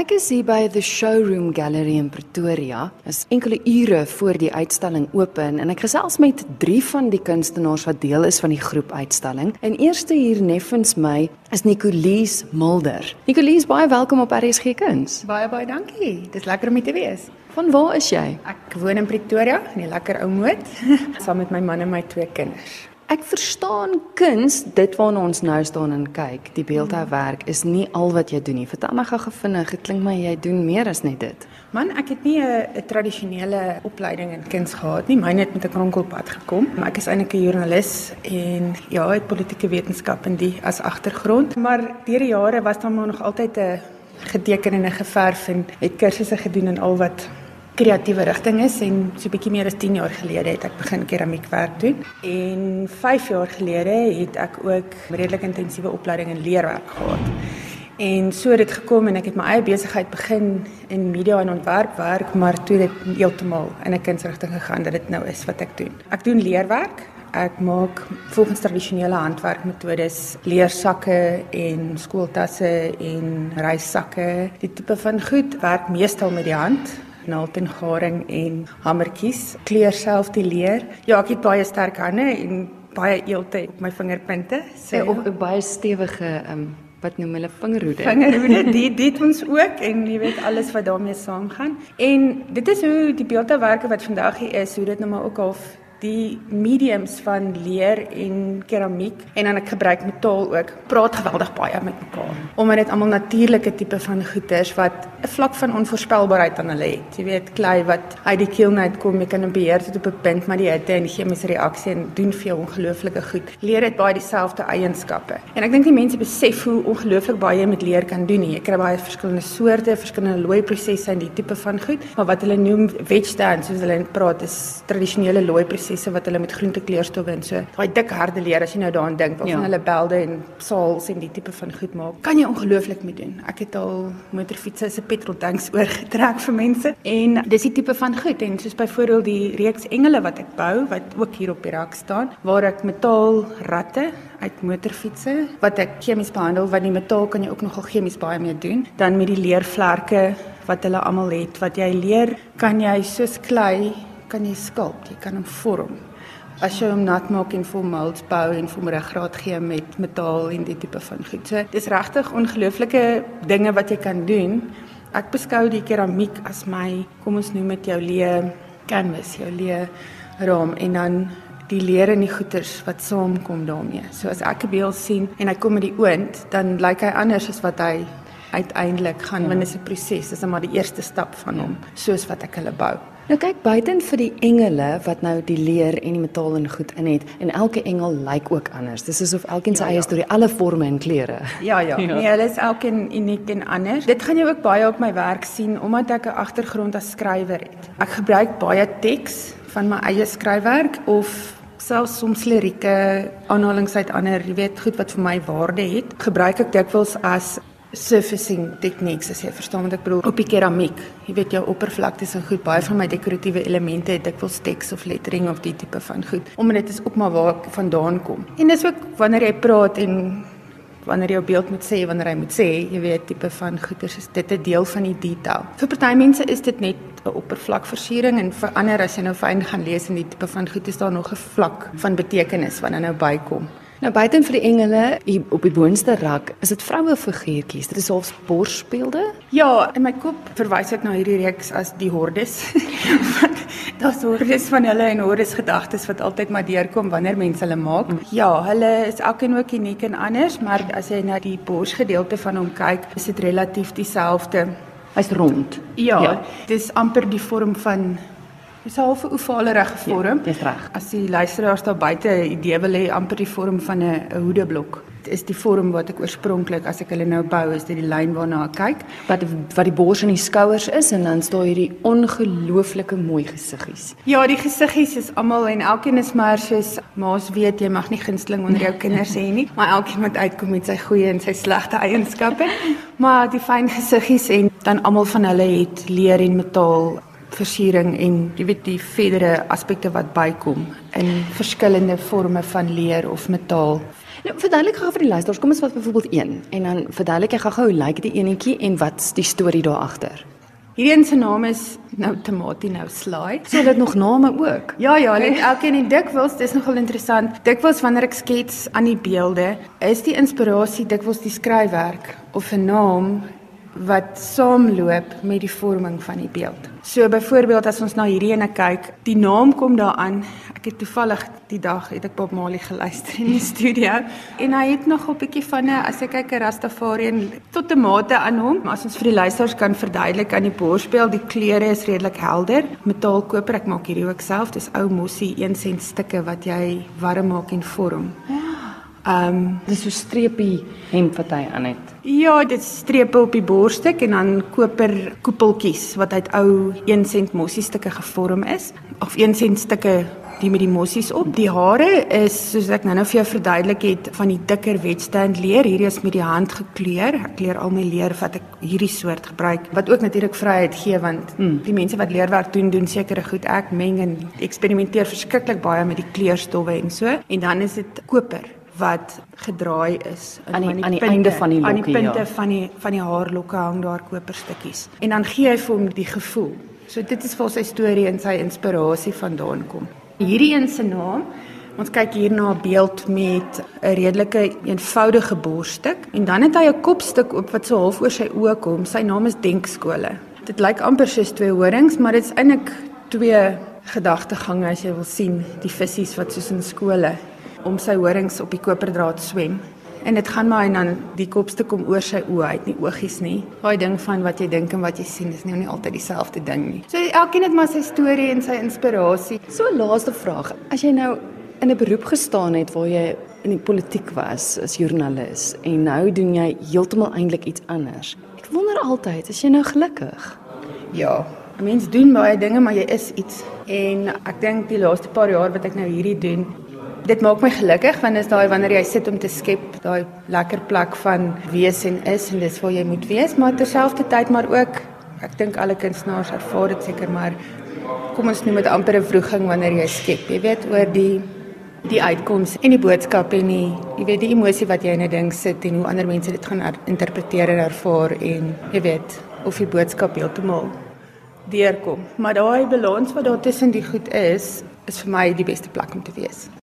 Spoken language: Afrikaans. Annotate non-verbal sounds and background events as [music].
Ek is hier by the Showroom Gallery in Pretoria. Is enkele ure voor die uitstalling open en ek gesels met drie van die kunstenaars wat deel is van die groep uitstalling. En eerste hier neffens my is Nicoline Mulder. Nicoline, baie welkom op RSG Kuns. Baie baie dankie. Dis lekker om hier te wees. Van waar is jy? Ek woon in Pretoria, in die lekker ou moed, [laughs] saam met my man en my twee kinders. Ek verstaan kuns, dit waarna ons nou staan en kyk, die beeldhouwerk is nie al wat jy doen nie. Vertel my gou vinnig, dit klink my jy doen meer as net dit. Man, ek het nie 'n tradisionele opleiding in kuns gehad nie. Myne het met 'n kronkelpad gekom. Maar ek is eintlik 'n joernalis en ja, het politieke wetenskap in die as agtergrond. Maar deur die jare was daar maar nog altyd 'n geteken en geverf en het kursusse gedoen en al wat kreatiewe rigting is en so 'n bietjie meer as 10 jaar gelede het ek begin keramiekwerk doen en 5 jaar gelede het ek ook redelik intensiewe opleiding in leerwerk gehad. En so het dit gekom en ek het my eie besigheid begin in media en ontwerpwerk, maar toe het dit heeltemal in 'n kunsrigting gegaan dat dit nou is wat ek doen. Ek doen leerwerk. Ek maak volgens tradisionele handwerkmetodes leersakke en skooltasse en reissakke. Die tipe van goed werk meestal met die hand naald en garing en hamertjies. Kleur self die leer. Ja, ek het baie sterk hande en baie eelte op my vingerpunte. So ja, op 'n baie stewige um wat noem hulle vingerhoede. Vingerhoede, dit dit ons ook en jy weet alles wat daarmee saamgaan. En dit is hoe die beeldhouwerke wat vandag hier is, hoe dit nou maar ook al die mediums van leer en keramiek en dan ek gebruik metaal ook. Praat geweldig baie met mekaar omdat dit almal natuurlike tipe van goeders wat 'n vlak van onvoorspelbaarheid aan hulle het. Jy weet klei wat uit die keel uit kom jy kan 'n beheer tot op 'n punt maar die hitte en die chemiese reaksie en doen vir jou ongelooflike goed. Leer het baie dieselfde eienskappe. En ek dink die mense besef hoe ongelooflik baie jy met leer kan doen. Jy kry baie verskillende soorte verskillende looi prosesse en die tipe van goed maar wat hulle noem wedge dance soos hulle praat is tradisionele looi prosesse prosesse wat hulle met groente kleurstowwe en so. Daai dik harde leer as jy nou daaraan dink, waarvan ja. hulle belde en saals en die tipe van goed maak. Kan jy ongelooflik mee doen. Ek het al motorfietsse se petrol tanks [laughs] oorgetrek vir mense en dis die tipe van goed en soos byvoorbeeld die reeks engele wat ek bou wat ook hier op die rak staan waar ek metaal ratte uit motorfietsse wat ek chemies behandel want die metaal kan jy ook nogal chemies baie mee doen dan met die leervlerke wat hulle almal het wat jy leer kan jy soos klei kan jy skulp, jy kan hom vorm. As jy hom nat maak en vol molds bou en vir 'n ruggraat gee met metaal en die tipe van goed. So dis regtig ongelooflike dinge wat jy kan doen. Ek beskou die keramiek as my, kom ons noem dit jou leë canvas, jou leë raam en dan die leer en die goeters wat saamkom daarmee. So as ek 'n beeld sien en hy kom met die oond, dan lyk hy anders as wat hy uiteindelik gaan ja. wanneer dit 'n proses is, maar die eerste stap van hom, soos wat ek hulle bou. Nou kyk buiten vir die engele wat nou die leer en die metaal en goed in het en elke engel lyk ook anders. Dis asof elkeen sy ja, eie ja. storie, alle forme en kleure. Ja, ja. [laughs] ja. Nee, hulle is elkeen uniek en anders. Dit gaan jy ook baie op my werk sien omdat ek 'n agtergrond as skrywer het. Ek gebruik baie teks van my eie skryfwerk of selfs soms lirieke aanhalings uit ander, jy weet, goed wat vir my waarde het. Gebruik ek dikwels as surfacing techniques as jy verstaan wat ek bedoel op die keramiek. Jy weet jou oppervlaktes en goed, baie van my dekoratiewe elemente het dikwels teks of lettering of die tipe van goed. Omdat dit is ook maar waar ek vandaan kom. En dis ook wanneer jy praat en wanneer jy jou beeld moet sê, wanneer jy moet sê, jy weet tipe van goeders is dit 'n deel van die detail. Vir party mense is dit net 'n oppervlakversiering en vir ander as jy nou fyn gaan lees in die tipe van goed is daar nog 'n vlak van betekenis wanneer nou bykom. Nou buiten vir die engele hier op die boonste rak, is dit vroue figuurtjies. Dit is half borsbeelde. Ja, in my kop verwys ek na hierdie reeks as die hordes. [laughs] Daar's hordes van hulle en hordes gedagtes wat altyd maar deurkom wanneer mense hulle maak. Mm. Ja, hulle is elkeen ook uniek en anders, maar as jy na die borsgedeelte van hom kyk, is dit relatief dieselfde. Hy's rond. Ja, ja, dis amper die vorm van Dis 'n halfe ovalerige vorm. Ja, dis reg. As die luisteraars daar buite 'n idee wil hê amper die vorm van 'n hoedeblok. Dit is die vorm wat ek oorspronklik as ek hulle nou bou, is dit die lyn waarna ek kyk, wat wat die bors en die skouers is en dan staan hierdie ongelooflike mooi gesiggies. Ja, die gesiggies is almal en elkeen is maar soos maas weet jy mag nie gunsteling onder jou kinders hê nie, maar elkeen moet uitkom met sy goeie en sy slegte eienskappe. Maar die fyn gesiggies en dan almal van hulle het leer en metaal versiering en jy weet die verdere aspekte wat bykom in verskillende forme van leer of metaal. Nou, verduidelik gou vir die luisteraars, kom ons vat byvoorbeeld een en dan verduidelik jy gou-gou hoe lyk die enetjie en wat's die storie daar agter? Hierdie een se naam is nou Tomatie nou Slaai. So dit nog name ook. Ja ja, net elkeen en dikwels, dis nogal interessant. Dikwels wanneer ek skets aan die beelde, is die inspirasie dikwels die skryfwerk of 'n naam wat saamloop met die vorming van die beeld. So byvoorbeeld as ons na hierdie ene kyk, die naam kom daaraan. Ek het toevallig die dag het ek Bob Marley geluister in die [laughs] studio en hy het nog 'n bietjie van 'n as ek kyk 'n Rastafarian tot 'n mate aan hom, as ons vir die luisters kan verduidelik aan die borspel, die kleure is redelik helder, metaalkoper. Ek maak hierdie ook self. Dis ou mossie 1 sent stukke wat jy warm maak en vorm. Ja. Ehm um, dis so streepie hemp wat hy aan het. Ja, dit strepe op die borstuk en dan koper koepeltjies wat uit ou 1 sent mossie stukke gevorm is of 1 sent stukke die met die mossies op. Die hare is soos ek nou-nou vir jou verduidelik het van die dikker wetstand leer. Hierdie is met die hand gekleur. Ek kleur al my leer wat ek hierdie soort gebruik wat ook natuurlik vryheid gee want mm. die mense wat leerwerk doen doen sekere goed. Ek meng en eksperimenteer verskriklik baie met die kleurstowwe en so. En dan is dit koper wat gedraai is aan die, aan die pinte, einde van die lokkie. Aan die punte ja. van die van die haarlokke hang daar koperstukkies. En dan gee hy vir hom die gevoel. So dit is vir sy storie en sy inspirasie vandaan kom. Hierdie een se naam Ons kyk hier na 'n beeld met 'n redelike eenvoudige borstuk en dan het hy 'n kopstuk op wat so half oor sy oë kom. Sy naam is Denkskole. Dit lyk amper soos twee horings, maar dit is eintlik twee gedagtegange as jy wil sien, die visse wat soos in skole om sy horings op die koperdraad swem. En dit gaan maar en dan die kopste kom oor sy oë uit, nie oogies nie. Daai ding van wat jy dink en wat jy sien is nie, nie altyd dieselfde ding nie. So elkeen het maar sy storie en sy inspirasie. So laaste vraag, as jy nou in 'n beroep gestaan het waar jy in die politiek was as joernalis en nou doen jy heeltemal eintlik iets anders. Ek wonder altyd, is jy nou gelukkig? Ja, mens doen baie dinge, maar jy is iets. En ek dink die laaste paar jaar wat ek nou hierdie doen, dit maak my gelukkig want is daai wanneer jy sit om te skep, daai lekker plek van wees en is en dis waar jy moet wees, maar terselfdertyd maar ook ek dink alle kunstenaars ervaar dit seker maar kom ons noem dit amper 'n vroeging wanneer jy skep. Jy weet oor die die uitkoms en die boodskap en die jy weet die emosie wat jy in 'n ding sit en hoe ander mense dit gaan interpreteer en ervaar en jy weet of die boodskap heeltemal deurkom. Maar daai balans wat daar tussen die goed is, is vir my die beste plek om te wees.